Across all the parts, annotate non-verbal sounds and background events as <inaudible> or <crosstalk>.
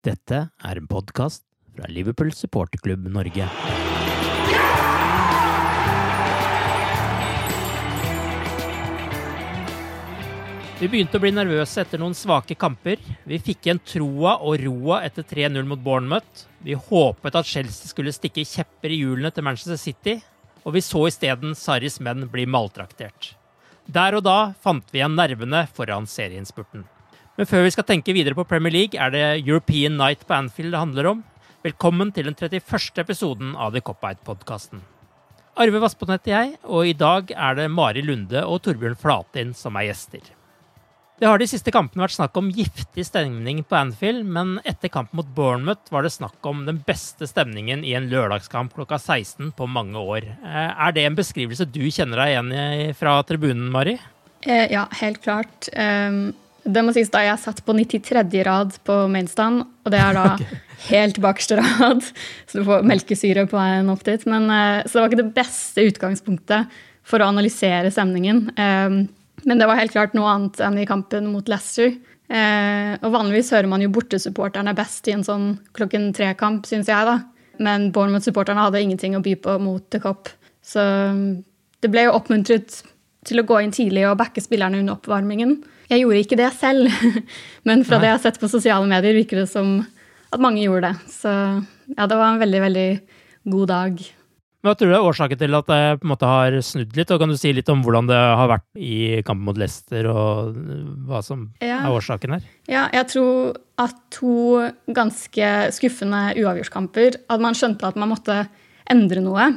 Dette er en podkast fra Liverpool supporterklubb Norge. Vi begynte å bli nervøse etter noen svake kamper. Vi fikk igjen troa og roa etter 3-0 mot Bournemouth. Vi håpet at Chelsea skulle stikke kjepper i hjulene til Manchester City, og vi så isteden Sarris menn bli maltraktert. Der og da fant vi igjen nervene foran serieinnspurten. Men før vi skal tenke videre på Premier League, er det European Night på Anfield det handler om. Velkommen til den 31. episoden av The Cop-Out-podkasten. Arve Vassbotn heter jeg, og i dag er det Mari Lunde og Torbjørn Flatin som er gjester. Det har de siste kampene vært snakk om giftig stemning på Anfield, men etter kampen mot Bournemouth var det snakk om den beste stemningen i en lørdagskamp klokka 16 på mange år. Eh, Er det en beskrivelse du kjenner deg igjen i fra tribunen, Mari? Eh, ja, helt klart. Det må sies da jeg satt på 93. rad på mainstand, og det er da <laughs> helt bakerste rad, så du får melkesyre på veien opp dit. Men, eh, så det var ikke det beste utgangspunktet for å analysere stemningen. Um, men det var helt klart noe annet enn i kampen mot Leicester. Eh, og vanligvis hører man jo bortesupporterne best i en sånn klokken tre-kamp, syns jeg, da. Men Bournemouth-supporterne hadde ingenting å by på mot The Cop. Så um, det ble jo oppmuntret til å gå inn tidlig og backe spillerne under oppvarmingen. Jeg gjorde ikke det selv, <laughs> men fra Nei. det jeg har sett på sosiale medier, virker det som at mange gjorde det. Så ja, det var en veldig, veldig god dag. Hva tror du er årsaken til at det på en måte har snudd litt? Og kan du si litt om hvordan det har vært i kampen mot Leicester, og hva som Ja. er årsaken her? Ja, jeg tror at to ganske skuffende uavgjortskamper At man skjønte at man måtte endre noe.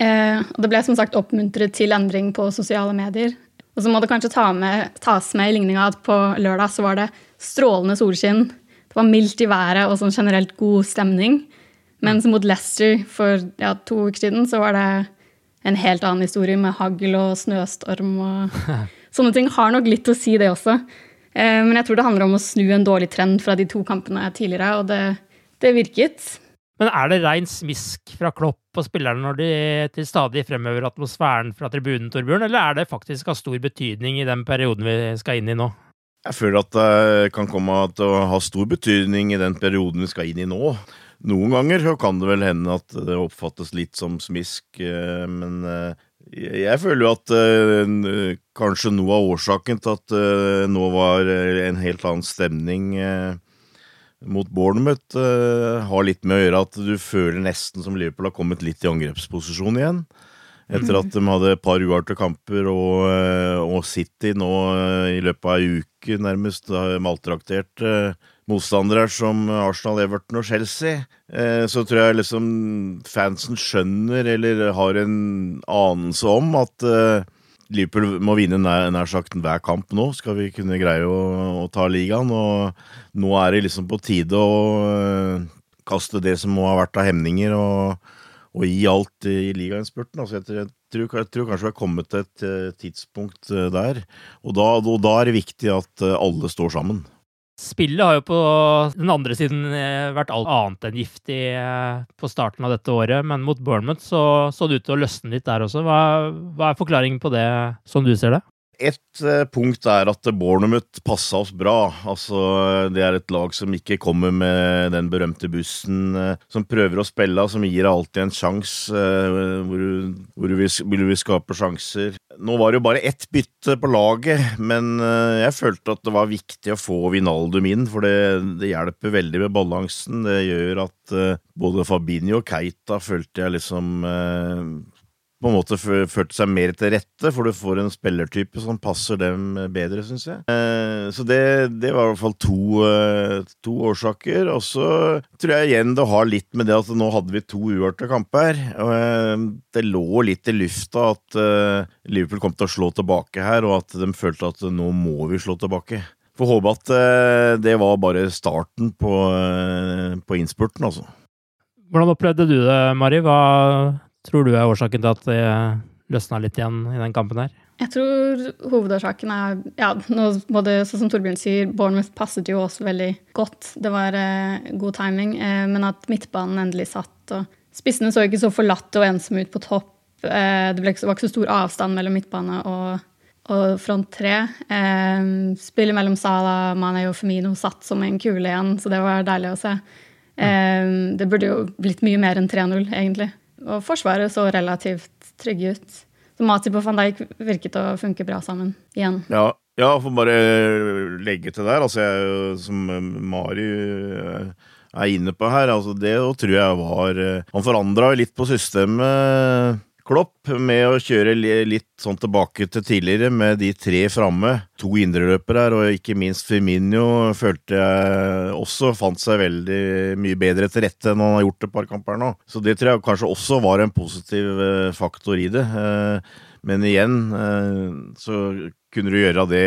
Eh, og det ble som sagt oppmuntret til endring på sosiale medier. Og så må det kanskje ta med, tas med i ligninga at på lørdag så var det strålende solskinn. Det var mildt i været og sånn generelt god stemning. Mens mot Leicester for ja, to uker siden så var det en helt annen historie med hagl og snøstorm og <laughs> sånne ting. Har nok litt å si, det også. Eh, Men jeg tror det handler om å snu en dårlig trend fra de to kampene tidligere, og det, det virket. Men er det rein smisk fra Klopp og spillerne når de til stadig fremhever atmosfæren fra tribunen, Torbjørn, eller er det faktisk av stor betydning i den perioden vi skal inn i nå? Jeg føler at det kan komme til å ha stor betydning i den perioden vi skal inn i nå. Noen ganger kan det vel hende at det oppfattes litt som smisk, eh, men eh, jeg føler jo at eh, kanskje noe av årsaken til at nå var en helt annen stemning mot Bournemouth, eh, har litt med å gjøre at du føler nesten som Liverpool har kommet litt i angrepsposisjon igjen. Etter at de hadde et par uarte kamper, og, eh, og City nå eh, i løpet av ei uke nærmest har maltraktert eh, motstandere som Arsenal, Everton og Chelsea, så tror jeg liksom fansen skjønner eller har en anelse om at Liverpool må vinne nær, nær sagt hver kamp nå, skal vi kunne greie å, å ta ligaen. Og nå er det liksom på tide å eh, kaste det som må ha vært av hemninger, og, og gi alt i ligainnspurten. Altså jeg, jeg tror, jeg tror kanskje vi har kommet til et eh, tidspunkt eh, der. Og da, og da er det viktig at alle står sammen. Spillet har jo på den andre siden eh, vært alt annet enn giftig eh, på starten av dette året, men mot Bournemouth så, så det ut til å løsne litt der også. Hva, hva er forklaringen på det, som du ser det? Et eh, punkt er at Bournemouth passa oss bra. Altså, det er et lag som ikke kommer med den berømte bussen, eh, som prøver å spille, som gir alltid en sjanse, eh, hvor, hvor vi, vil, skape sjanser. Nå var det jo bare ett bytte på laget, men jeg følte at det var viktig å få Vinaldum inn, for det, det hjelper veldig med balansen. Det gjør at både Fabinho og Keita følte jeg liksom på en måte fø- følte seg mer til rette, for du får en spillertype som passer dem bedre, syns jeg. Eh, så det, det var i hvert fall to, eh, to årsaker. Og så tror jeg igjen det har litt med det at nå hadde vi to uavgjorte kamper. Eh, det lå litt i lufta at Liverpool kom til å slå tilbake her, og at de følte at nå må vi slå tilbake. Får håpe at det var bare starten på, på innspurten, altså. Hvordan opplevde du det, Mari? Hva tror du er årsaken til at det løsna litt igjen i den kampen her? Jeg tror hovedårsaken er ja, det, sånn som Torbjørn sier, Bournemouth passet jo også veldig godt. Det var eh, god timing, eh, men at midtbanen endelig satt. og Spissene så ikke så forlatte og ensomme ut på topp. Eh, det ble var ikke så stor avstand mellom midtbane og, og front tre. Eh, spillet mellom Salah, Mane og Femino satt som en kule igjen, så det var deilig å se. Eh, det burde jo blitt mye mer enn 3-0, egentlig. Og Forsvaret så relativt trygge ut. Så Matip og van Dijk virket å funke bra sammen igjen. Ja, ja får bare legge til der. Altså, jeg, som Mari eh, er inne på her, altså det tror jeg var eh, Han forandra litt på systemet. Klopp med å kjøre litt sånn tilbake til tidligere, med de tre framme. To indreløpere her, og ikke minst Firmino følte jeg også fant seg veldig mye bedre til rette enn han har gjort et par kamper nå. Så det tror jeg kanskje også var en positiv eh, faktor i det. Eh, Men igjen eh, så kunne du gjøre det,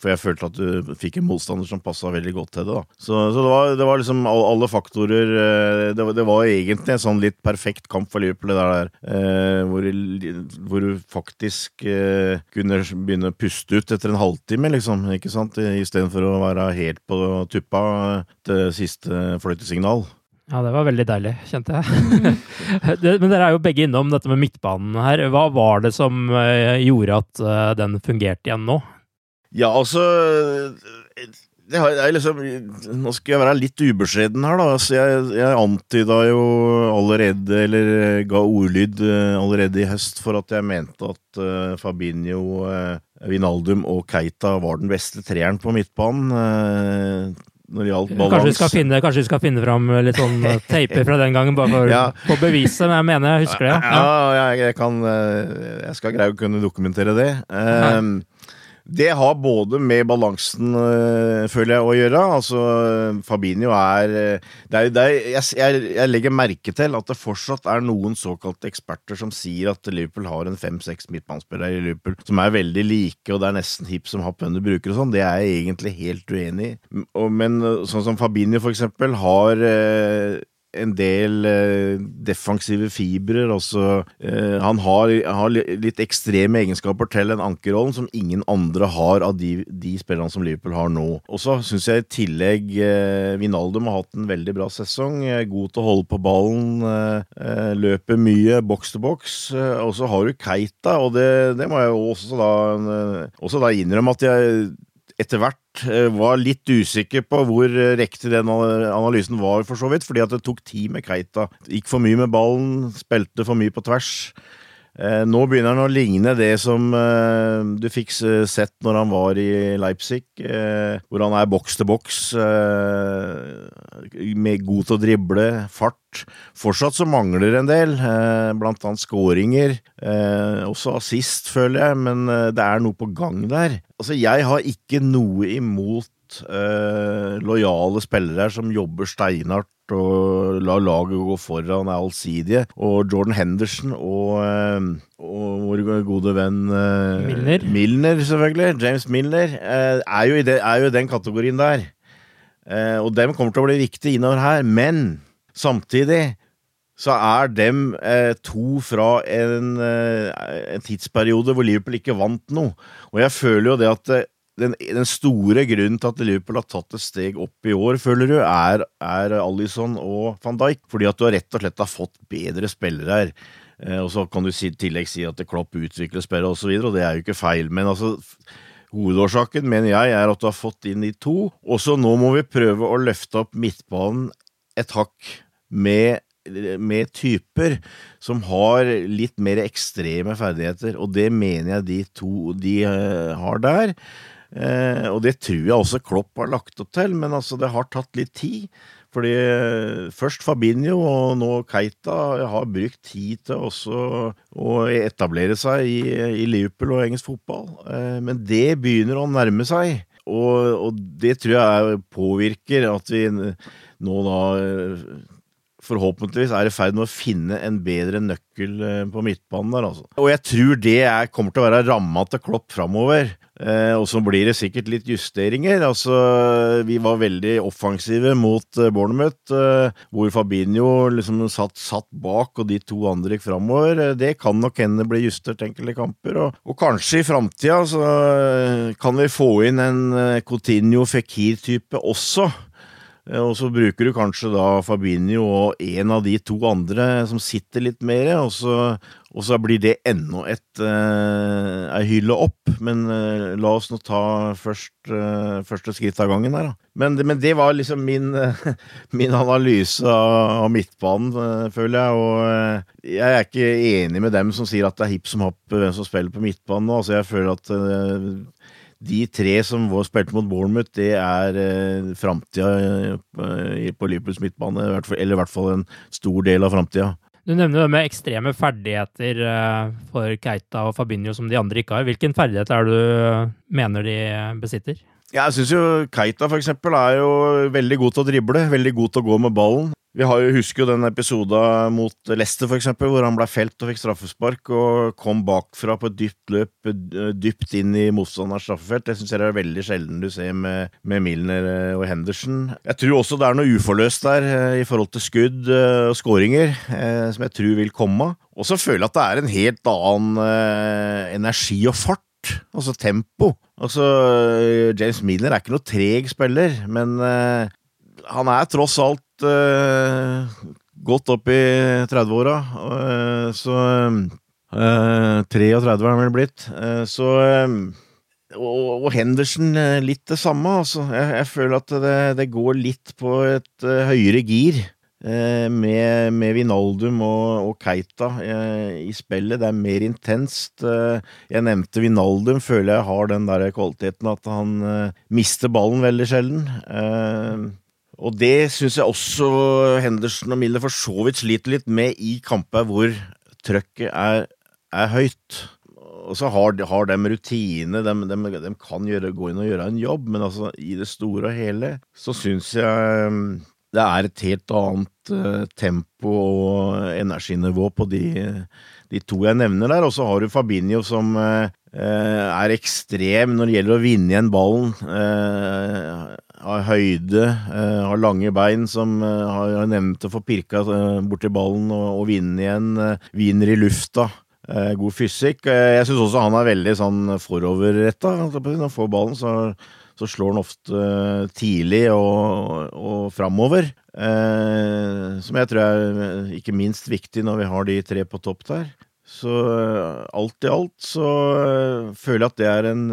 for jeg følte at du fikk en motstander som passa veldig godt til det. da. Så, så det, var, det var liksom all- alle faktorer eh, det, var- det var egentlig en sånn litt perfekt kamp for Liverpool, det der, eh, hvor, hvor du faktisk eh, kunne begynne å puste ut etter en halvtime, liksom. ikke sant? Istedenfor å være helt på tuppa til siste fløytesignal. Ja, det var veldig deilig, kjente jeg. <laughs> det, men dere er jo begge innom dette med midtbanen her. Hva var det som eh, gjorde at eh, den fungerte igjen nå? Ja, altså det har, det er liksom, Nå skal jeg være litt ubeskjeden her, da. Altså, jeg, jeg antyda jo allerede, eller ga ordlyd eh, allerede i høst, for at jeg mente at uh, Fabinho, uh, Vinaldum og Keita var den beste treeren på midtbanen. eh, når det gjaldt balans. Kanskje vi skal finne, kanskje vi skal finne fram litt sånn eh, teiper fra den gangen, bare for <laughs> Ja. å bevise, men jeg mener jeg husker det. Ja. Ja, jeg, jeg kan eh, Jeg skal greie å kunne dokumentere det. Eh, det har både med balansen, eh, føler jeg, å gjøre. Altså, Fabinho er eh, det er, det er jeg, jeg, legger merke til at det fortsatt er noen såkalte eksperter som sier at Liverpool har en fem-seks midtbanespillere i Liverpool som er veldig like, og det er nesten hipp som happ hvem du bruker og sånn. Det er jeg egentlig helt uenig i. Men eh, sånn som Fabinho, for eksempel, har en del eh, defensive fibrer. Også, eh, han har, har litt ekstreme egenskaper til den ankerrollen som ingen andre har av de, de spillerne som Liverpool har nå. Og så syns jeg i tillegg eh, Vinaldum har hatt en veldig bra sesong. eh, God til å holde på ballen, eh, eh, løper mye, til boks. Eh, og så har du Keita, og det, det må jeg også da, eh, også da innrømme at jeg etter hvert eh, var litt usikker på hvor eh, riktig den analysen var, for så vidt, fordi at det tok tid med Keita. Gikk for mye med ballen, spilte for mye på tvers. Eh, nå begynner han å ligne det som eh, du fikk sett når han var i Leipzig, eh, hvor han er boks til boks, eh, med god til å drible, fart. Fortsatt så mangler en del, eh, blant annet skåringer. Eh, også assist, føler jeg, men eh, det er noe på gang der. Altså, jeg har ikke noe imot eh, lojale spillere som jobber steinhardt og lar laget gå foran, er allsidige. Og Jordan Henderson og, eh, og vår gode venn eh, Milner. Milner, selvfølgelig. James Milner eh, er, jo det, er jo i den kategorien der. Og dem kommer til å bli viktige innover her. Men samtidig så er dem eh, to fra en, eh, en, tidsperiode hvor Liverpool ikke vant noe. Og jeg føler jo det at den, den, store grunnen til at Liverpool har tatt et steg opp i år, føler du, er, er Alison og van Dijk. Fordi at du rett og slett har fått bedre spillere her. Eh, og så kan du i tillegg si at Klopp utvikler spillere osv., og, så videre, og det er jo ikke feil. Men altså Hovedårsaken, mener jeg, er at du har fått inn de to. Og så nå må vi prøve å løfte opp midtbanen et hakk med med typer som har litt mer ekstreme ferdigheter, og det mener jeg de to de uh, har der. Uh, og det tror jeg også Klopp har lagt opp til, men altså det har tatt litt tid. Fordi uh, først Fabinho og nå Keita har brukt tid til også å etablere seg i, i Liverpool og engelsk fotball, men det begynner å nærme seg. Og, og det tror jeg påvirker at vi nå da forhåpentligvis er i ferd med å finne en bedre nøkkel eh, på midtbanen der, altså. Og jeg tror det er, kommer til å være ramma til Klopp framover. Eh, og så blir det sikkert litt justeringer. Altså, vi var veldig offensive mot eh, Bournemouth, eh, hvor Fabinho liksom satt, satt, bak og de to andre gikk framover. Eh, det kan nok hende bli justert enkelte kamper. Og, og kanskje i framtida så eh, kan vi få inn en Coutinho Fikir-type også. Eh, og så bruker du kanskje da Fabinho og en av de to andre som sitter litt mer, og så, og så blir det enda et ei hylle opp. Men eh, la oss nå ta først, eh, første skritt av gangen her, da. Men, men det var liksom min, <laughs> min analyse av, av midtbanen, føler jeg. Og jeg er ikke enig med dem som sier at det er hipp som happ hvem som spiller på midtbanen nå. Altså, jeg føler at de tre som spilte mot Bournemouth, det er eh, framtida eh, på Liverpools midtbane. Eller i hvert fall en stor del av framtida. Du nevner det med ekstreme ferdigheter eh, for Keita og Fabinho som de andre ikke har. Hvilken ferdighet er det du mener de besitter? Jeg syns jo Keita for eksempel er jo veldig god til å drible, veldig god til å gå med ballen. Vi jo, husker jo den episoden mot Leicester, eksempel, hvor han ble felt og fikk straffespark og kom bakfra på et dypt løp dypt inn i motstanderens straffefelt. Det syns jeg er veldig sjelden du ser med, med, Milner eh, og Henderson. Jeg tror også det er noe uforløst der eh, i forhold til skudd eh, og skåringer, som jeg tror vil komme. Og så føler jeg at det er en helt annen energi og fart altså tempo. Altså, James Milner er ikke noe treg spiller, men uh, han er tross alt uh, godt opp i 30-åra, uh, så uh, 33 har han vel blitt. så og, og, Henderson litt det samme, altså. Jeg, jeg føler at det, det, går litt på et høyere gir. Med, med, Vinaldum og, og Keita i spillet. Det er mer intenst. jeg nevnte Vinaldum, føler jeg har den der kvaliteten at han mister ballen veldig sjelden. Og det syns jeg også Henderson og Miller for så vidt sliter litt med i kamper hvor trøkket er, er høyt. Og så har, har de rutine, de, de, de, kan gjøre, gå inn og gjøre en jobb, men altså, i det store og hele så syns jeg um, det er et helt annet uh, tempo og energinivå på de, de, to jeg nevner der. Og så har du Fabinho som uh, er ekstrem når det gjelder å vinne igjen ballen. Uh, har høyde, eh, har lange bein, som eh, har nevnt å få pirka eh, borti ballen og, og vinne igjen. Vinner i lufta. God fysikk. Jeg syns også han er veldig sånn foroverretta. Når han får ballen, så, så, slår han ofte tidlig og, og framover. Som jeg tror er ikke minst viktig når vi har de tre på topp der. Så alt i alt så føler jeg at det er en,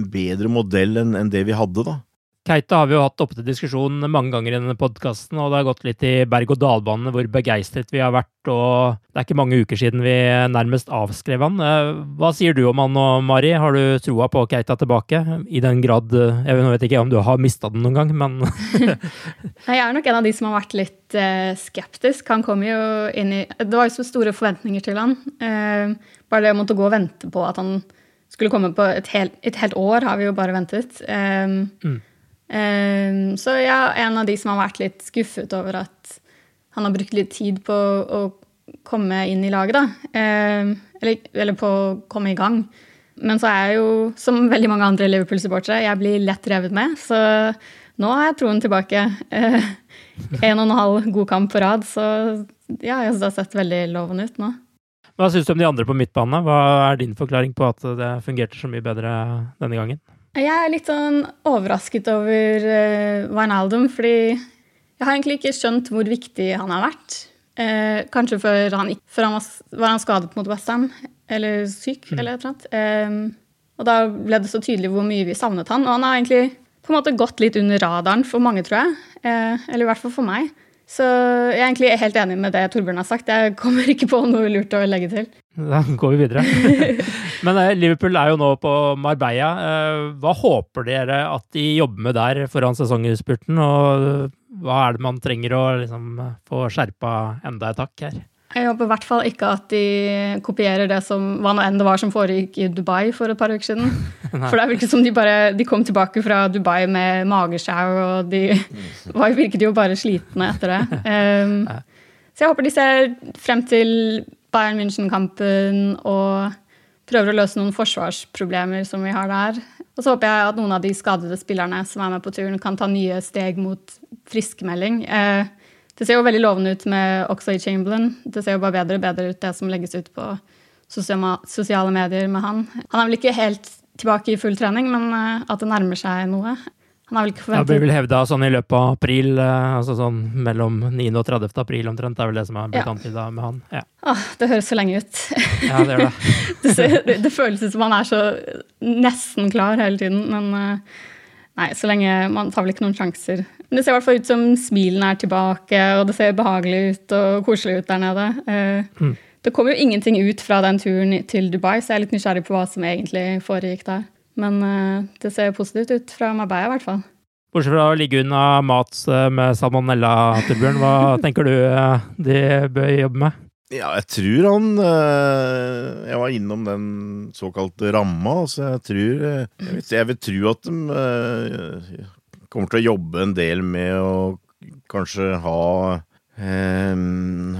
en bedre modell enn en det vi hadde, da. Keita har vi jo hatt oppe til diskusjon mange ganger i denne podkasten, og det har gått litt i berg-og-dal-bane hvor begeistret vi har vært, og det er ikke mange uker siden vi nærmest avskrev han. Eh, hva sier du om han nå, Mari? Har du troa på Keita tilbake? I den grad Jeg vet ikke om du har mista den noen gang, men <laughs> Jeg er nok en av de som har vært litt uh, skeptisk. Han kom jo inn i Det var jo så store forventninger til han. Bare det å måtte gå og vente på at han skulle komme på et helt, et helt år, har vi jo bare ventet. Um, mm. Um, så ja, en av de som har vært litt skuffet over at han har brukt litt tid på å komme inn i laget, da. Um, eller, eller, på å komme i gang. Men så er jeg jo, som veldig mange andre Liverpool-supportere, jeg blir lett revet med. Så nå har jeg troen tilbake. Uh, en og en halv god kamp på rad, så ja, jeg synes det har sett veldig lovende ut nå. Hva syns du om de andre på midtbane? Hva er din forklaring på at det fungerte så mye bedre denne gangen? Jeg er litt sånn overrasket over uh, Wijnaldum, fordi jeg har egentlig ikke skjønt hvor viktig han har vært. Eh, kanskje før han, før han var, var, han skadet mot Westham, eller syk, mm. eller annet. Eh, og da ble det så tydelig hvor mye vi savnet han. Og han har egentlig på en måte gått litt under radaren for mange, tror jeg. Eh, eller i hvert fall for meg. Så jeg er egentlig helt enig med det Torbjørn har sagt. Jeg kommer ikke på noe lurt å legge til. Da går vi videre. <laughs> Men eh, Liverpool er jo nå på Marbella. Eh, hva håper dere at de jobber med der foran sesongutspurten? Og hva er det man trenger å liksom, få skjerpa enda et hakk her? Jeg håper i hvert fall ikke at de kopierer det som hva nå enn det var som foregikk i Dubai for et par uker siden. <laughs> for det virket som de bare de kom tilbake fra Dubai med mageskjau, og de <laughs> var, virket jo bare slitne etter det. Um, så jeg håper de ser frem til Bayern München-kampen og prøver å løse noen forsvarsproblemer som vi har der. Og så håper jeg at noen av de skadede spillerne som er med på turen, kan ta nye steg mot friskmelding. Eh, det ser jo veldig lovende ut med Oxlade Chamberlain. Det ser jo bare bedre og bedre ut, det som legges ut på sosiale medier med han. Han er vel ikke helt tilbake i full trening, men eh, at det nærmer seg noe. Han har vel ikke forventet Det blir vel hevda sånn i løpet av april, eh, altså sånn mellom 9. og 30. april omtrent. Det er vel det som er blitt ja. antyda med han. Ja. Åh, det høres så lenge ut. Ja, det gjør det. <laughs> det, ser, det, føles ut som han er så nesten klar hele tiden, men eh, nei, så lenge Man tar vel ikke noen sjanser men det ser i hvert fall ut som smilene er tilbake, og det ser behagelig ut og koselig ut der nede. Uh, mm. Det kom jo ingenting ut fra den turen til Dubai, så jeg er litt nysgjerrig på hva som egentlig foregikk der. Men uh, det ser positivt ut fra Marbella, i hvert fall. Bortsett fra å ligge unna mat eh, med salmonella, Torbjørn, hva <laughs> tenker du de bør jobbe med? Ja, jeg tror han Jeg var innom den såkalte ramma, så jeg tror Jeg, vet, jeg vil tro at de kommer til å jobbe en del med å kanskje ha eh,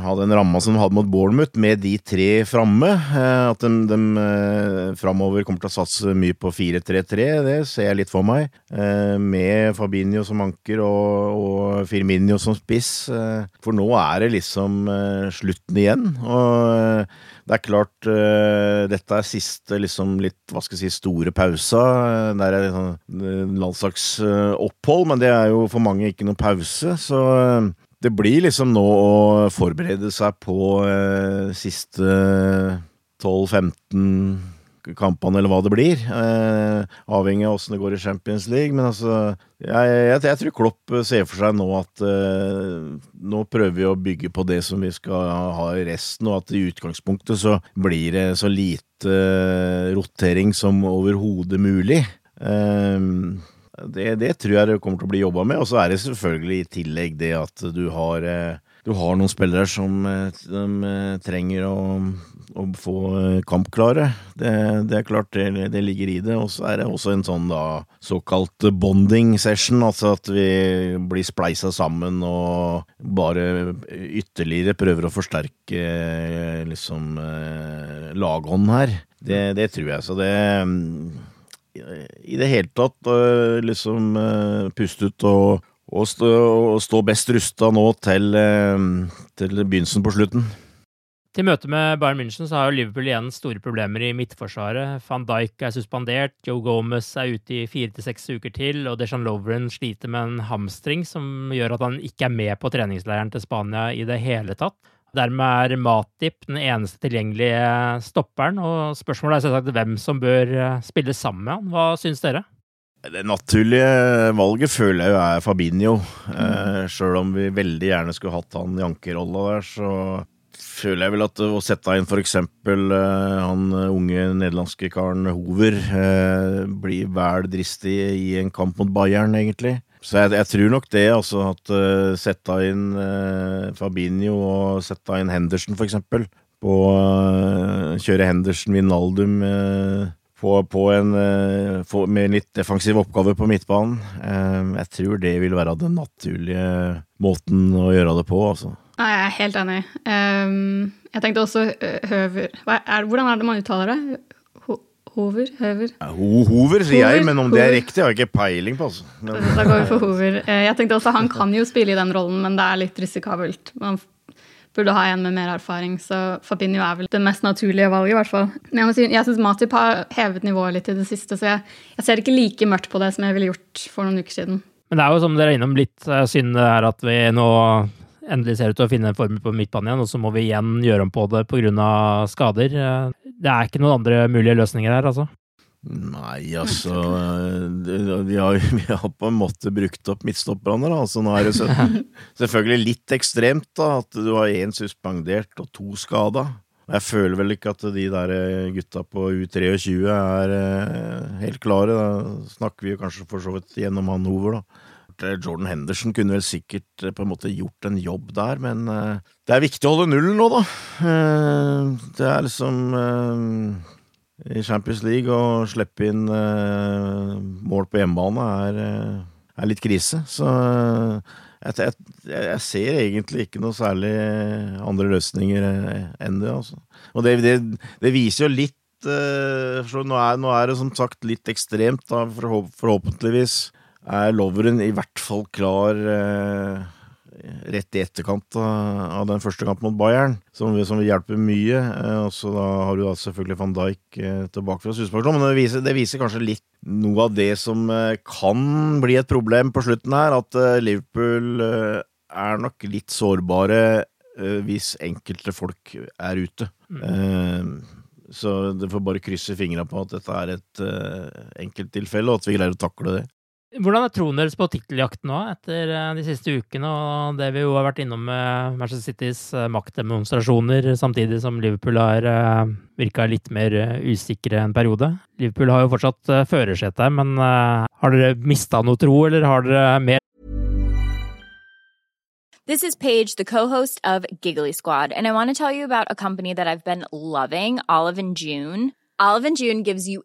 ha den ramma som de hadde mot Bournemouth, med de tre framme. Eh, at de, de eh, framover kommer til å satse mye på 4-3-3, det ser jeg litt for meg. Med Fabinho som anker og, og Firminio som spiss. For nå er det liksom slutten igjen. Og det er klart, dette er siste liksom litt, hva skal jeg si, store pausa. Det er sånn landslagsopphold, men det er jo for mange ikke noe pause. Så det blir liksom nå å forberede seg på eh, siste 12-15 kampene, eller hva det blir. Eh, avhengig av åssen det går i Champions League. Men altså, jeg, jeg, jeg tror Klopp ser for seg nå at eh, nå prøver vi å bygge på det som vi skal ha i resten, og at i utgangspunktet så blir det så lite eh, rotering som overhodet mulig. Eh, det, det, tror jeg det kommer til å bli jobba med. Og så er det selvfølgelig i tillegg det at du har eh, du har noen spillere som eh, de eh, trenger å, å få eh, kampklare. Det, det, er klart det, det, ligger i det. Og så er det også en sånn da såkalt bonding session, altså at vi blir spleisa sammen og bare ytterligere prøver å forsterke liksom Lagånden her. Det, det tror jeg. Så det i det hele tatt liksom puste ut og og stå, stå best rusta nå til, eh, til, begynnelsen på slutten. Til møtet med Bayern München så har jo Liverpool igjen store problemer i midtforsvaret. Van Dijk er suspendert, Joe Gomez er ute i fire til seks uker til, og Dejan Lovren sliter med en hamstring som gjør at han ikke er med på treningsleiren til Spania i det hele tatt. Dermed er Matip den eneste tilgjengelige stopperen, og spørsmålet er selvsagt hvem som bør eh, spille sammen med han. Hva syns dere? Det naturlige valget føler jeg jo er Fabinho. Eh, Sjøl om vi veldig gjerne skulle hatt han i ankerrolla der, så føler jeg vel at å sette inn f.eks. Eh, han unge nederlandske karen Hover eh, blir vel dristig i en kamp mot Bayern, egentlig. Så jeg, jeg tror nok det, altså at uh, sette inn uh, Fabinho og sette inn Henderson, for eksempel. På uh, kjøre Henderson, Vinaldum uh, på, på en, uh, med en litt defensiv oppgave på midtbanen. Jeg tror det vil være den naturlige måten å gjøre det på, altså. Nei, jeg er helt enig. Um, jeg tenkte også Høver er, Hvordan er det man uttaler det? Hover? Høver? Ja, ho hover, sier hover, jeg, men om hover. det er riktig, har jeg ikke peiling på. Altså. Men, da går vi for Hover. Jeg tenkte også Han kan jo spille i den rollen, men det er litt risikabelt. Man burde ha en med mer erfaring. Så Fabinho er vel det mest naturlige valget, i hvert fall. Men jeg, si, jeg syns Matip har hevet nivået litt i det siste, så jeg, jeg, ser ikke like mørkt på det som jeg ville gjort for noen uker siden. Men det er jo som dere er innom litt eh, synd det er at vi nå endelig ser ut til å finne en formel på midtbanen igjen, og så må vi igjen gjøre om på det pga. skader. Eh, det er ikke noen andre mulige løsninger her, altså? Nei, altså Vi har, <laughs> vi har på en måte brukt opp midtstopperne, da. Altså, nå er det så, <laughs> selvfølgelig litt ekstremt da, at du har én suspendert og to skada. Jeg føler vel ikke at de der gutta på U23 er eh, helt klare. Da snakker vi kanskje for så vidt gjennom han Hoover, da. Jordan Henderson kunne vel sikkert eh, på en måte gjort en jobb der, men uh, det er viktig å holde nullen nå, da. Det er liksom i Champions League å slippe inn mål på hjemmebane er, er, litt krise. Så jeg, jeg, jeg, ser egentlig ikke noe særlig andre løsninger enn det, altså. Og det, det, det viser jo litt nå er, nå er, det som sagt litt ekstremt, da, forhåpentligvis er Loveren i hvert fall klar eh, rett i etterkant av, den første kampen mot Bayern, som, som vil hjelpe mye. Eh, og så da har du da selvfølgelig van Dijk eh, tilbake fra suspensjon, men det viser, det viser, kanskje litt noe av det som eh, kan bli et problem på slutten her, at eh, Liverpool eh, er nok litt sårbare hvis enkelte folk er ute. Mm. Så det får bare krysse fingra på at dette er et enkelttilfelle, og at vi greier å takle det. Hvordan er troen deres på titteljakten nå, etter eh, de siste ukene og det vi jo har vært innom med Manchester Citys eh, maktdemonstrasjoner, samtidig som Liverpool har eh, virka litt mer usikre en periode? Liverpool har jo fortsatt førersetet, men har dere mista noe tro, eller har dere mer This is Paige, the co-host of Giggly Squad, and I want to tell you about a company that I've been loving, Olive and June. Olive and June gives you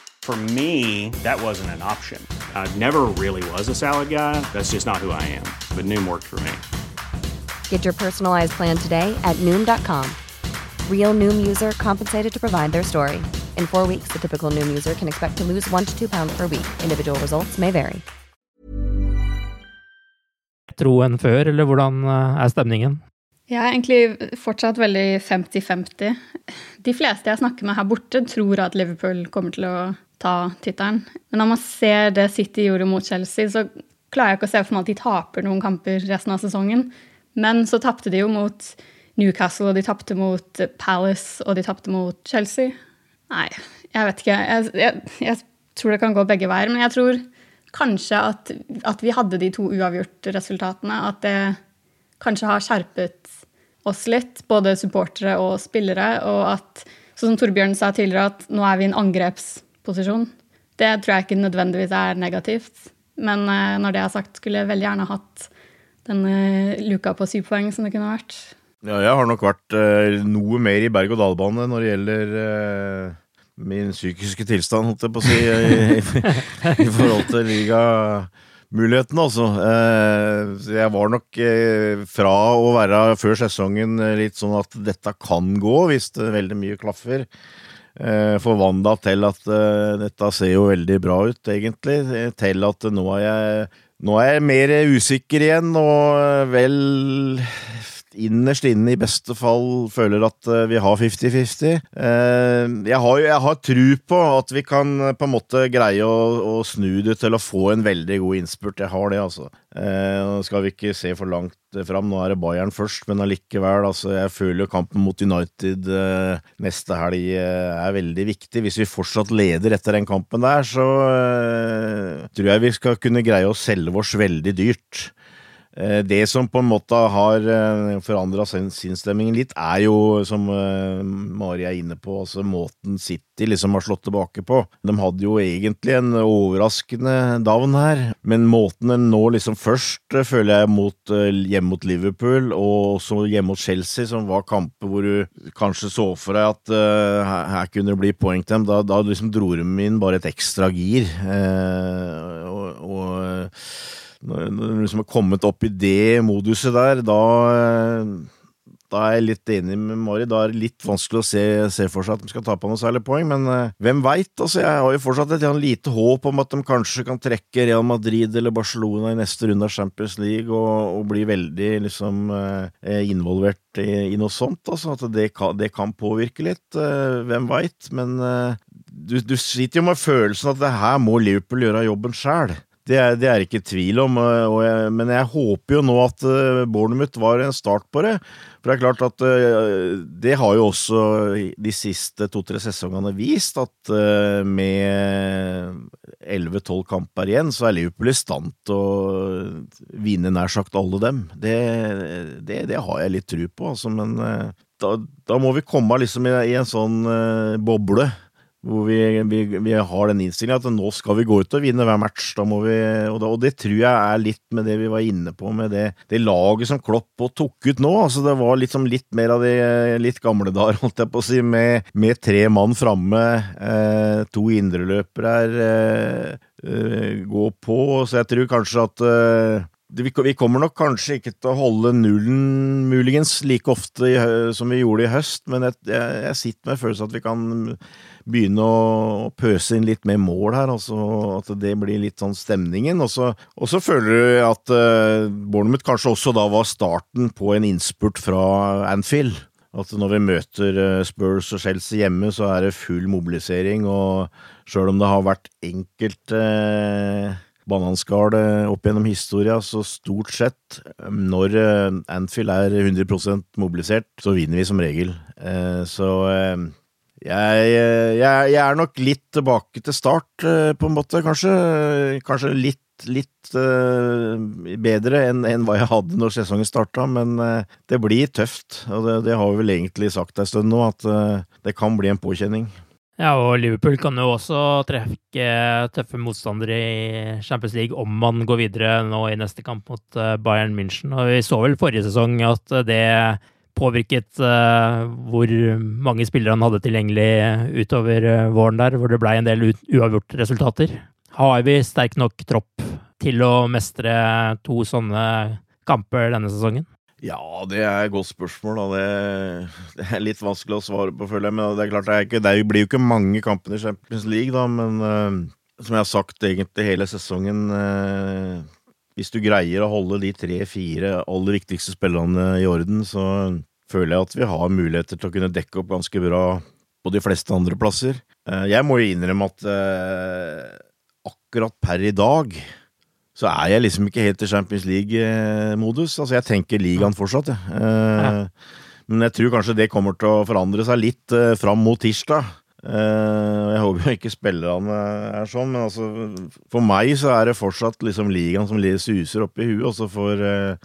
For me, that wasn't an option. I never really was a salad guy. That's just not who I am. But Noom worked for me. Get your personalized plan today at Noom.com. Real Noom user compensated to provide their story. In four weeks, the typical Noom user can expect to lose one to two pounds per week. Individual results may vary. Tro enn før, eller hvordan eh, er stemningen? Jeg er egentlig fortsatt veldig 50-50. De fleste jeg snakker med her borte, tror at Liverpool kommer til å ta tittelen. Men når man ser det City gjorde mot Chelsea, så klarer jeg ikke å se for meg at de taper noen kamper resten av sesongen. Men så tapte de jo mot Newcastle, og de tapte mot Palace, og de tapte mot Chelsea. Nei, jeg vet ikke. Jeg, jeg, jeg, tror det kan gå begge veier. Men jeg tror kanskje at, at vi hadde de to uavgjort-resultatene. At det kanskje har skjerpet oss litt, både supportere og spillere. Og at, sånn som Torbjørn sa tidligere, at nå er vi en en angrepsposisjon. Det tror jeg ikke nødvendigvis er negativt. Men eh, når det er sagt, skulle jeg veldig gjerne hatt denne luka på syv poeng som det kunne vært. Ja, jeg har nok vært eh, noe mer i berg-og-dal-bane når det gjelder eh, min psykiske tilstand, holdt jeg på å si, i, i, i forhold til ligamulighetene, altså. Eh, jeg var nok eh, fra å være før sesongen eh, litt sånn at dette kan gå, hvis det veldig mye klaffer. Eh, Forvandla til at eh, dette ser jo veldig bra ut, egentlig. Til at nå er jeg nå er jeg mer usikker igjen, og vel innerst inne i beste fall føler at eh, vi har 50-50. Jeg har, jeg har tru på at vi kan eh, på en måte greie å, å, snu det til å få en veldig god innspurt. Jeg har det, altså. Nå skal vi ikke se for langt fram, nå er det Bayern først, men allikevel. Altså, jeg føler kampen mot United neste helg er veldig viktig. Hvis vi fortsatt leder etter den kampen der, så tror jeg vi skal kunne greie å selge oss veldig dyrt. Eh, det som på en måte har eh, forandra sinnstemmingen litt, er jo, som eh, Mari er inne på, altså måten City liksom har slått tilbake på. De hadde jo egentlig en overraskende down her, men måten den nå liksom først, føler jeg, mot, hjemme mot Liverpool, og også hjemme mot Chelsea, som var kamper hvor du kanskje så for deg at uh, her, kunne det bli poeng til dem, da, da liksom dro de inn bare et ekstra gir. Uh, og, og når du liksom har kommet opp i det moduset der, da, da er jeg litt enig med Mari. Da er det litt vanskelig å se, se for seg at de skal ta på noe særlig poeng, men eh, hvem veit? Altså, jeg har jo fortsatt et lite håp om at de kanskje kan trekke Real Madrid eller Barcelona i neste runde av Champions League og, og bli veldig liksom eh, involvert i, i, noe sånt. Altså, at det kan, det kan påvirke litt. Eh, hvem veit? Men du, du sitter jo med følelsen at det her må Liverpool gjøre jobben sjæl. Det er, det er ikke tvil om, jeg, men jeg håper jo nå at uh, Bournemouth var en start på det. For det er klart at uh, det har jo også de siste to-tre sesongene vist, at uh, med 11-12 kamper igjen, så er Liverpool i stand til å vinne nær sagt alle dem. Det, det, det har jeg litt tru på, altså, men da, da, må vi komme liksom i, i en sånn boble hvor vi, vi, vi, har den innstillinga at nå skal vi gå ut og vinne hver match. Da må vi, og, da, og, det tror jeg er litt med det vi var inne på med det, det laget som Klopp og tok ut nå. altså Det var liksom litt mer av de litt gamle dager, holdt jeg på å si, med, med tre mann framme. Eh, to indreløpere her. Eh, eh, gå på. Så jeg tror kanskje at eh, vi kommer nok kanskje ikke til å holde nullen, muligens, like ofte som vi gjorde i høst, men jeg, jeg, jeg sitter med følelsen at vi kan begynne å pøse inn litt mer mål her, altså at det blir litt sånn stemningen. Og så, og så føler du at uh, Bournemouth kanskje også da var starten på en innspurt fra Anfield. At når vi møter uh, Spurs og Chelsea hjemme, så er det full mobilisering, og sjøl om det har vært enkelte uh, bananskall opp gjennom historia, så stort sett, når Anfield er 100% mobilisert, så vinner vi som regel. Så jeg, jeg, jeg, er nok litt tilbake til start, eh, på en måte, kanskje. Kanskje litt, litt uh, bedre enn, enn hva jeg hadde når sesongen starta, men det blir tøft. Og det, det, har vi vel egentlig sagt en stund nå, at det kan bli en påkjenning. Ja, og Liverpool kan jo også trekke tøffe motstandere i Champions League om man går videre nå i neste kamp mot Bayern München. Og vi så vel forrige sesong at det påvirket uh, hvor mange spillere han hadde tilgjengelig utover uh, våren der, hvor det blei en del uavgjort resultater. Har vi sterk nok tropp til å mestre to sånne kamper denne sesongen? Ja, det er et godt spørsmål. Det, det, er litt vanskelig å svare på, føler jeg. Men det er klart, det, er ikke, det blir jo ikke mange kampene i Champions League, da. Men uh, som jeg har sagt egentlig hele sesongen uh, Hvis du greier å holde de tre-fire aller viktigste spillerne i orden, så føler jeg at vi har muligheter til å kunne dekke opp ganske bra på de fleste andre plasser. Uh, jeg må jo innrømme at akkurat per i dag så er jeg liksom ikke helt i Champions League-modus. Altså, jeg tenker ligaen fortsatt, jeg. Ja. Men jeg tror kanskje det kommer til å forandre seg litt eh, fram mot tirsdag. Eh, jeg håper jo ikke spillerne er sånn, men altså For meg så er det fortsatt liksom ligaen som suser opp i huet, og så får, eh,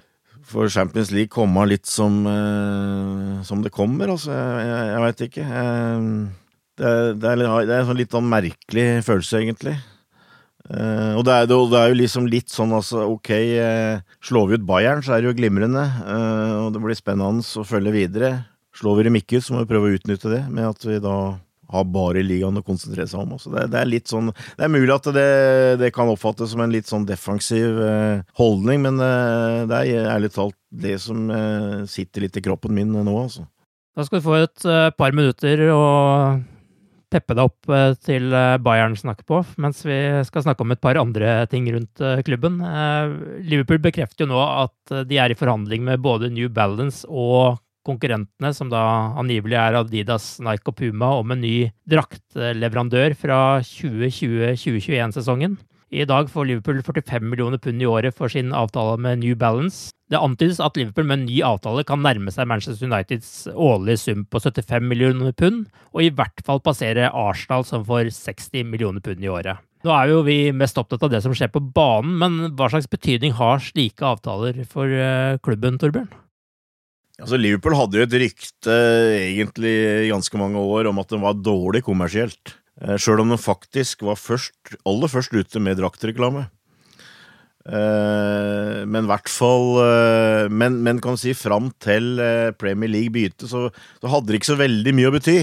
får Champions League komme litt som, eh, som det kommer. Altså, jeg, jeg, veit ikke. Det, det, er, det er en sånn litt sånn merkelig følelse, egentlig. Og det er, det, er, jo liksom litt sånn, altså, ok, slår vi ut Bayern, så er det jo glimrende. Og det blir spennende å følge videre. Slår vi dem ikke ut, så må vi prøve å utnytte det, med at vi da har bare ligaen å konsentrere seg om. Så det, det, er litt sånn Det er mulig at det, det kan oppfattes som en litt sånn defensiv holdning, men det er ærlig talt det som sitter litt i kroppen min nå, altså. Da skal du få et par minutter og peppe deg opp eh, til eh, Bayern snakker på, mens vi skal snakke om et par andre ting rundt eh, klubben. Liverpool bekrefter jo nå at de er i forhandling med både New Balance og konkurrentene, som da angivelig er Adidas, Nike og Puma, om en ny draktleverandør fra 2020-2021-sesongen. I dag får Liverpool 45 millioner pund i året for sin avtale med New Balance. Det antydes at Liverpool med en ny avtale kan nærme seg Manchester Uniteds årlige sum på 75 millioner pund, og i hvert fall passere Arsenal som får 60 millioner pund i året. Nå er jo vi mest opptatt av det som skjer på banen, men hva slags betydning har slike avtaler for eh, klubben, Torbjørn? Altså, Liverpool hadde jo et rykte egentlig i ganske mange år om at den var dårlig kommersielt. Eh, Sjøl om den faktisk var først, aller først ute med draktreklame. Eh, men i hvert fall eh, Men, men kan si fram til Premier League begynte, så, så, hadde det ikke så veldig mye å bety.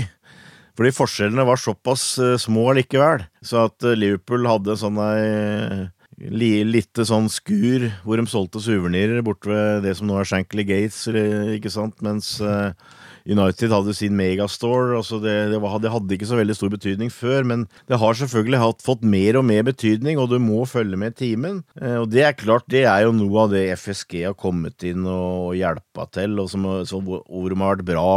Fordi forskjellene var såpass små likevel. Så at Liverpool hadde sånn ei lite sånn skur hvor de solgte suvenirer borte ved det som nå er Shankly Gates, ikke sant, mens United hadde sin megastore. Altså det, det, var, det, hadde ikke så veldig stor betydning før, men det har selvfølgelig hatt, fått mer og mer betydning, og du må følge med timen. Eh, og det er klart, det er jo noe av det FSG har kommet inn og hjelpa til, og som, som, hvor de har vært bra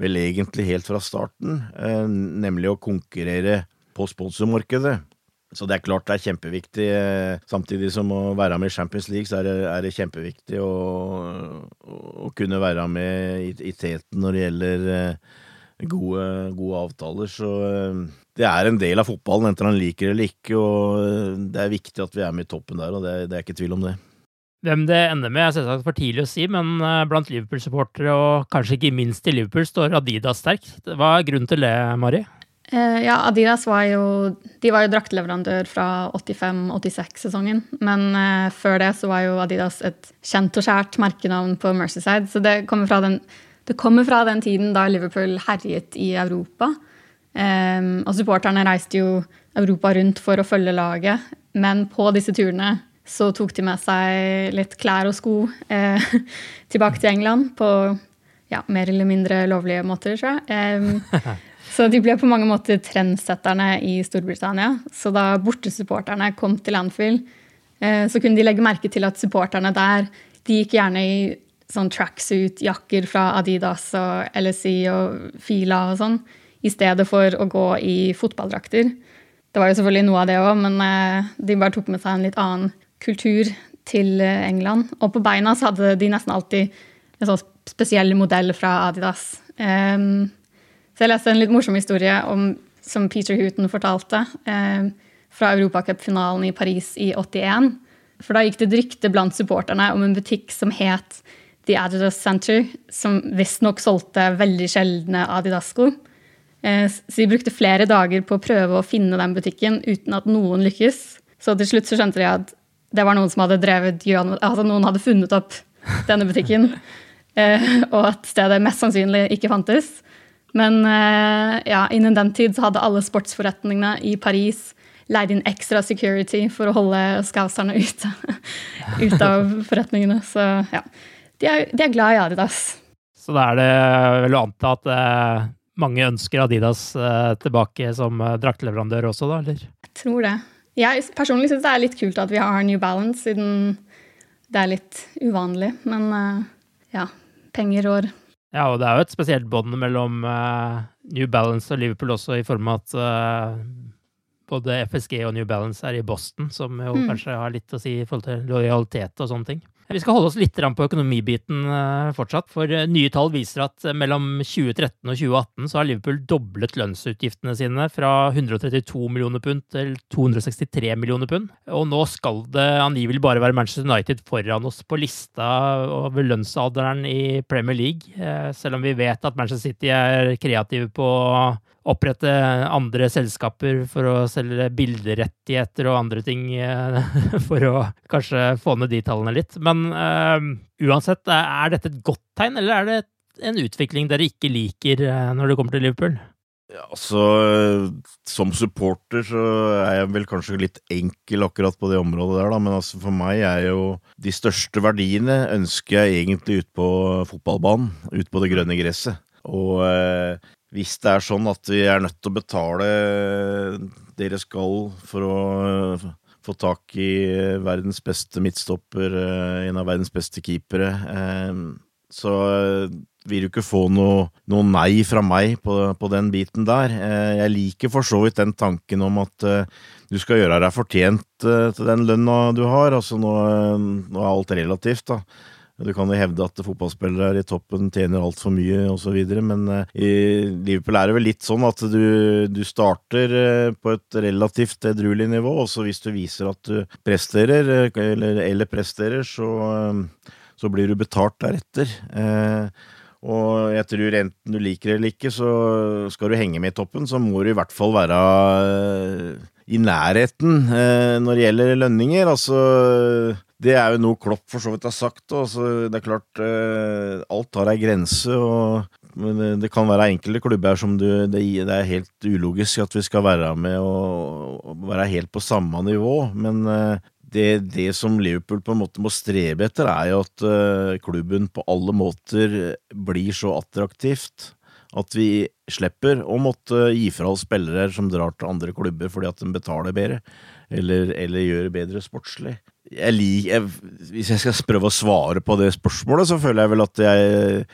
vel egentlig helt fra starten, eh, nemlig å konkurrere på sponsormarkedet. Så det er klart det er kjempeviktig. Eh, samtidig som å være med i Champions League, så er det, er det kjempeviktig å, å, kunne være med i, i, teten når det gjelder eh, gode, gode, avtaler. Så eh, det er en del av fotballen, enten han liker det eller ikke. Og det er viktig at vi er med i toppen der, og det, det er ikke tvil om det. Hvem det ender med er selvsagt for tidlig å si, men blant Liverpool-supportere, og kanskje ikke minst i Liverpool, står Adidas sterkt. Hva er grunnen til det, Mari? Uh, ja, Adidas var jo De var jo draktleverandør fra 85-86-sesongen. Men uh, før det så var jo Adidas et kjent og kjært merkenavn på Mercyside. Så det kommer fra den, kommer fra den tiden da Liverpool herjet i Europa. Um, og supporterne reiste jo Europa rundt for å følge laget. Men på disse turene så tok de med seg litt klær og sko eh, <laughs> tilbake til England på ja, mer eller mindre lovlige måter, tror jeg. Um, <laughs> Så de ble på mange måter trendsetterne i Storbritannia. Så da bortesupporterne kom til Anfield, eh, så kunne de legge merke til at supporterne der de gikk gjerne i sånn tracksuit-jakker fra Adidas og LSI og Fila og sånn, i stedet for å gå i fotballdrakter. Det var jo selvfølgelig noe av det òg, men eh, de bare tok med seg en litt annen kultur til eh, England. Og på beina så hadde de nesten alltid en sånn spesiell modell fra Adidas. Um, så jeg leste en litt morsom historie om, som Peter Hooton fortalte, eh, fra europacupfinalen i Paris i 81. For da gikk det et rykte blant supporterne om en butikk som het The Adidas Center, som visstnok solgte veldig sjeldne Adidas-sko. Eh, så de brukte flere dager på å prøve å finne den butikken uten at noen lykkes. Så til slutt så skjønte de at det var noen som hadde drevet Altså noen hadde funnet opp denne butikken. <laughs> eh, og at stedet mest sannsynlig ikke fantes. Men eh, ja, innen den tid så hadde alle sportsforretningene i Paris leid inn ekstra security for å holde skauserne ute, <laughs> ute av forretningene. Så ja, de er, de er, glad i Adidas. Så da er det vel å anta at eh, mange ønsker Adidas eh, tilbake som eh, draktleverandør også, da, eller? Jeg tror det. Jeg personlig syns det er litt kult at vi har New Balance, siden det er litt uvanlig. Men ja, penger rår. Ja, og det er jo et spesielt bånd mellom uh, New Balance og Liverpool også, i form av at uh, både FSG og New Balance er i Boston, som jo mm. kanskje har litt å si i forhold til lojalitet og sånne ting. Vi skal holde oss litt på økonomibiten eh, fortsatt, for eh, nye tall viser at eh, mellom 2013 og 2018 så har Liverpool doblet lønnsutgiftene sine fra 132 millioner pund til 263 millioner pund. Og nå skal det angivelig bare være Manchester United foran oss på lista over lønnsalderen i Premier League, selv om vi vet at Manchester City er kreative på opprette andre selskaper for å selge bilderettigheter og andre ting eh, <laughs> for å kanskje få ned de tallene litt. Men uh, uansett, er dette et godt tegn, eller er det en utvikling dere ikke liker når det kommer til Liverpool? Ja, altså, Som supporter så er jeg vel kanskje litt enkel akkurat på det området der, da. Men altså for meg er jo de største verdiene ønsker jeg egentlig ut på fotballbanen. Ut på det grønne gresset. Og eh, hvis det er sånn at vi er nødt til å betale dere skal for å eh, få tak i verdens beste midtstopper, eh, en av verdens beste keepere, eh, så vil du ikke få noe, noe nei fra meg på, på, den biten der. Jeg liker for så vidt den tanken om at du skal gjøre deg fortjent til den lønna du har. Altså nå, nå er alt relativt, da. Du kan jo hevde at fotballspillere i toppen tjener altfor mye osv., men uh, i Liverpool er det vel litt sånn at du, du starter uh, på et relativt edruelig nivå, og så hvis du viser at du presterer, eller, eller, presterer, så, så, blir du betalt deretter. Og jeg tror enten du liker det eller ikke, så skal du henge med i toppen, så må du i hvert fall være i nærheten når det gjelder lønninger. Altså det er jo noe Klopp for så vidt har sagt. Altså, det er klart, eh, alt har ei grense. og det kan være enkelte klubber som du, det, er helt ulogisk at vi skal være med og, være helt på samme nivå. Men eh, det, det, som Liverpool på en måte må strebe etter, er jo at klubben på alle måter blir så attraktivt at vi slipper å måtte gi fra oss spillere som drar til andre klubber fordi at de betaler bedre, eller, eller gjør bedre sportslig. Jeg lik, jeg, Hvis jeg skal prøve å svare på det spørsmålet, så føler jeg vel at jeg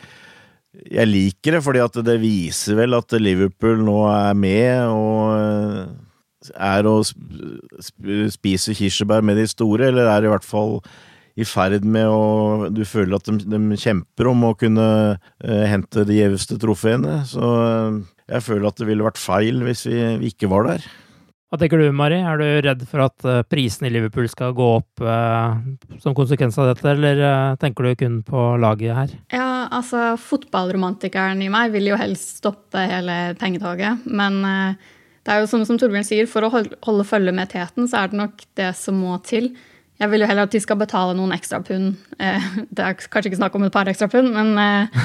jeg liker det, fordi at det viser vel at Liverpool nå er med og er å spise kirsebær med de store, eller er i hvert fall i ferd med å Du føler at de, de kjemper om å kunne uh, hente de gjeveste trofeene. Så uh, jeg føler at det ville vært feil hvis vi, vi ikke var der. Hva tenker du, Mari? Er du redd for at uh, prisen i Liverpool skal gå opp uh, som konsekvens av dette, eller uh, tenker du kun på laget her? Ja, altså fotballromantikeren i meg vil jo helst stoppe hele pengetoget. Men det er jo som, som Torbjørn sier, for å holde, holde følge med teten, så er det nok det som må til. Jeg vil jo heller at de skal betale noen ekstra pund. Det er kanskje ikke snakk om et par ekstra pund, men,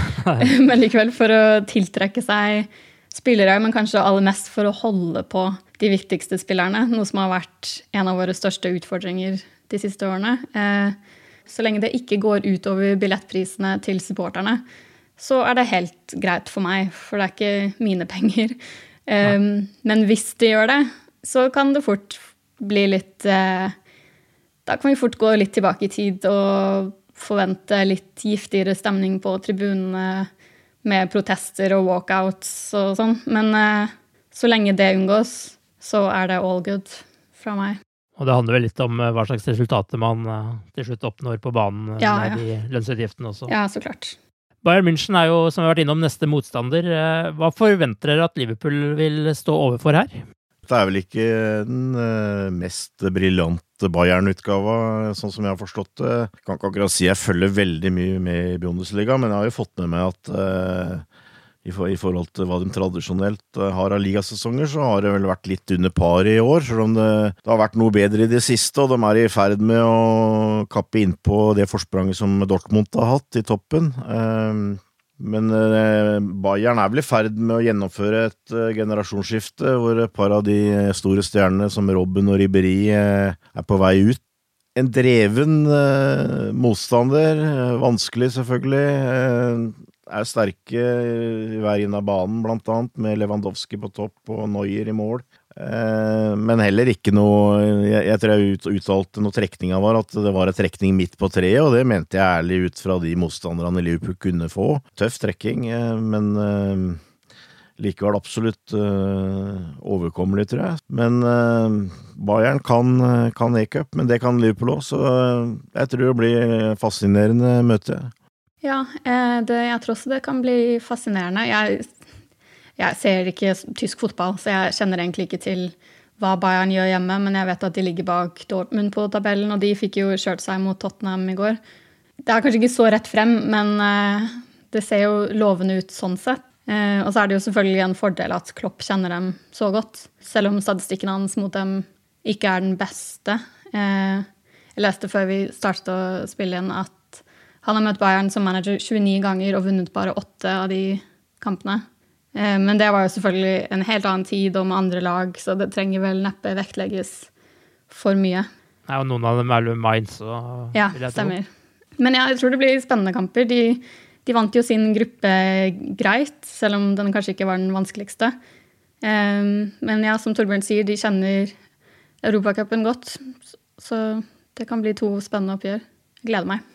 <laughs> men likevel for å tiltrekke seg spillere, men kanskje aller mest for å holde på de viktigste spillerne. Noe som har vært en av våre største utfordringer de siste årene. Eh, så lenge det ikke går utover billettprisene til supporterne, så er det helt greit for meg, for det er ikke mine penger. Men hvis de gjør det, så kan det fort bli litt eh, Da kan vi fort gå litt tilbake i tid og forvente litt giftigere stemning på tribunene med protester og walkouts og sånn. Men eh, så lenge det unngås, så er det all good fra meg. Og det handler vel litt om eh, hva slags resultater man eh, til slutt oppnår på banen ja, med ja. de lønnsutgiftene også. Ja, så klart. Bayern München er jo, som vi har vært innom, neste motstander. Hva forventer dere at Liverpool vil stå overfor her? Det er vel ikke den mest briljante Bayern-utgava, sånn som jeg har forstått det. Jeg Kan ikke akkurat si jeg følger veldig mye med i Bundesliga, men jeg har jo fått med meg at uh, i, for, i forhold til hva de tradisjonelt eh, har av ligasesonger, så har det vel vært litt under paret i år. Selv om det, det, har vært noe bedre i det siste, og de er i ferd med å kappe innpå det forspranget som Dortmund har hatt i toppen. Eh, men eh, Bayern er vel i ferd med å gjennomføre et generasjonsskifte, hvor et par av de store stjernene som Robben og Ribberi er på vei ut en dreven motstander. Vanskelig, selvfølgelig. Er sterke i hver inn av banen, blant annet, med Lewandowski på topp og Neuer i mål. Eh, men heller ikke noe Jeg, tror jeg ut, uttalte når trekninga var, at det var en trekning midt på treet, og det mente jeg ærlig ut fra de motstanderne Liverpool kunne få. Tøff trekking, eh, men eh, likevel absolutt overkommelig, tror jeg. Men Bayern kan, kan e-cup, men det kan Liverpool òg, så jeg tror det blir fascinerende møte. Ja, det, jeg tror også det kan bli fascinerende. Jeg, jeg, ser ikke tysk fotball, så jeg kjenner egentlig ikke til hva Bayern gjør hjemme, men jeg vet at de ligger bak Dortmund på tabellen, og de fikk jo kjørt seg mot Tottenham i går. Det er kanskje ikke så rett frem, men eh, det ser jo lovende ut sånn sett. Eh, og så er det jo selvfølgelig en fordel at Klopp kjenner dem så godt, selv om statistikken hans mot dem ikke er den beste. Jeg leste før vi startet å spille igjen at han har møtt Bayern som manager 29 ganger og vunnet bare åtte av de kampene. Eh, men det var jo selvfølgelig en helt annen tid og med andre lag, så det trenger vel neppe vektlegges for mye. Nei, og noen av dem er jo Mainz og Ja, stemmer. Men ja, jeg tror det blir spennende kamper. De, de, vant jo sin gruppe greit, selv om den kanskje ikke var den vanskeligste. Eh, men ja, som Torbjørn sier, de kjenner Europacupen godt. Så det kan bli to spennende oppgjør. Jeg gleder meg.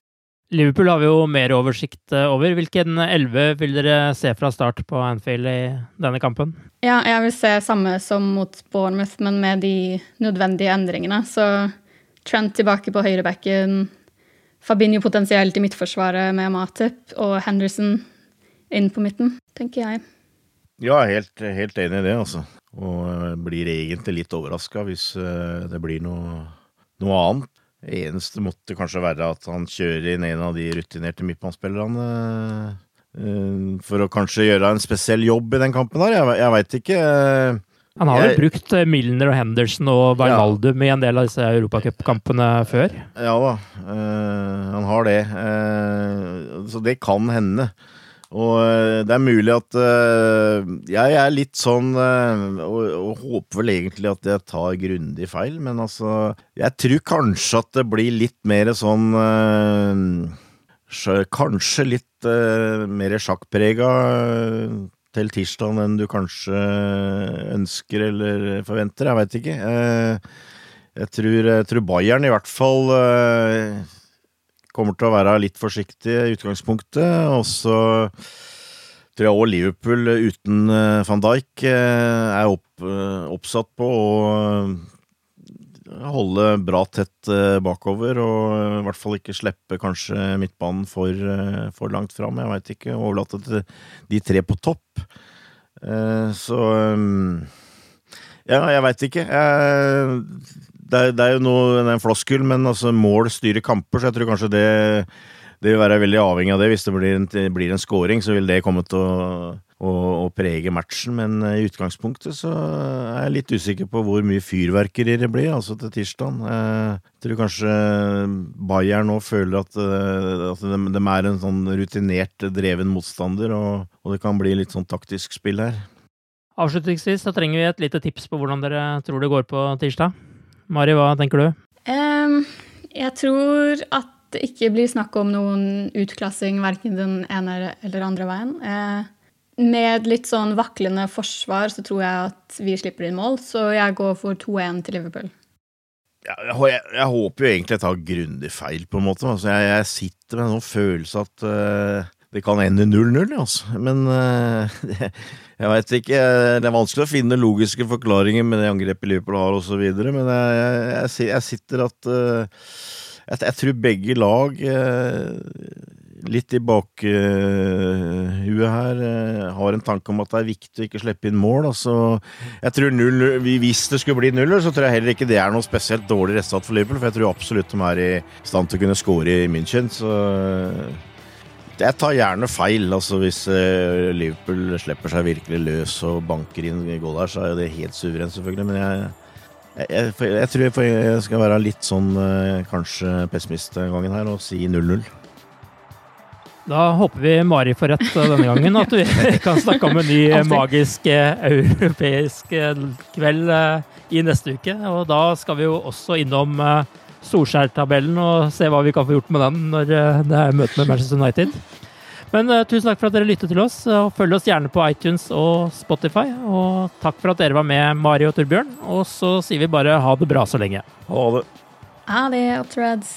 Liverpool har vi jo mer oversikt eh, over. Hvilken elleve vil dere se fra start på Anfield i denne kampen? Ja, jeg vil se samme som mot Bournemouth, men med de nødvendige endringene. Så Trent tilbake på høyrebacken, Fabinho potensielt i midtforsvaret med Matip, og Henderson inn på midten, tenker jeg. Ja, helt, helt enig i det, altså. Og eh, blir egentlig litt overraska hvis eh, det blir noe, noe annet. Eneste måtte kanskje være at han kjører inn en av de rutinerte midtbanespillerne. Uh, for å kanskje gjøre en spesiell jobb i den kampen her. Jeg, jeg veit ikke. Han har jo brukt eh, Milner og Henderson og Wijnaldum ja. i en del av disse europacupkampene før. Ja da, uh, han har det. Så det kan hende. Og eh, det er mulig at uh, jeg er litt sånn uh, og, og, håper vel egentlig at jeg tar grundig feil, men altså Jeg tror kanskje at det blir litt mer sånn uh, Kanskje litt mer sjakkprega til tirsdag enn du kanskje ønsker eller forventer. Jeg veit ikke. jeg, tror, jeg tror Bayern i hvert fall kommer til å være litt forsiktig i utgangspunktet. Og så tror jeg òg Liverpool uten eh, van Dijk eh, er opp, eh, oppsatt på å holde bra tett bakover, og i hvert fall ikke slippe kanskje midtbanen for, for langt fram. Jeg veit ikke. Overlate til de tre på topp. Så Ja, jeg veit ikke. Jeg det, er, det er jo noe, en floskel, men altså, mål styrer kamper, så jeg tror kanskje det, det vil være veldig avhengig av det. Hvis det blir en, blir en scoring, så vil det komme til å, å, å, prege matchen. Men eh, i utgangspunktet så er jeg litt usikker på hvor mye fyrverkeri det blir, altså til tirsdag. Eh, jeg tror kanskje Bayern nå føler at, eh, at de, de, er en sånn rutinert, dreven motstander, og, og det kan bli litt sånn taktisk spill her. Avslutningsvis så trenger vi et lite tips på hvordan dere tror det går på tirsdag. Mari, hva tenker du? Um, jeg tror at det ikke blir snakk om noen utklassing verken den ene eller andre veien. Uh, med litt sånn vaklende forsvar så tror jeg at vi slipper inn mål, så jeg går for 2-1 til Liverpool. Jeg, jeg, jeg, håper jo egentlig jeg tar grundig feil, på en måte. Altså, jeg, jeg, sitter med en sånn følelse at uh, det kan ende 0-0, altså. Men uh, <laughs> Jeg veit ikke. Det er vanskelig å finne logiske forklaringer med det angrepet Liverpool har osv., men jeg, jeg, jeg, sitter at uh, jeg, jeg, tror begge lag uh, litt i bakhuet her har en tanke om at det er viktig å ikke slippe inn mål. Altså, jeg tror 0, Hvis det skulle bli nuller, så tror jeg heller ikke det er noe spesielt dårlig resultat for Liverpool, for jeg tror absolutt de er i stand til å kunne score i München. så Jeg tar gjerne feil. altså Hvis eh, Liverpool slipper seg virkelig løs og banker inn gål her, så er jo det helt suverent, selvfølgelig. Men jeg, jeg, jeg, jeg tror jeg, skal være litt sånn eh, kanskje pessimist den gangen her og si 0-0. Da håper vi Mari får rett denne gangen, at vi <laughs> kan snakke om en ny magisk eh, europeisk eh, kveld eh, i neste uke. Og da skal vi jo også innom eh, Solskjær-tabellen og se hva vi kan få gjort med den når eh, det er møte med Manchester United. Men uh, tusen takk for at dere lyttet til oss, og følg oss gjerne på iTunes og Spotify. Og takk for at dere var med, Mari og Torbjørn. Og så sier vi bare ha det bra så lenge. Ha det. Ha det, Opptreds.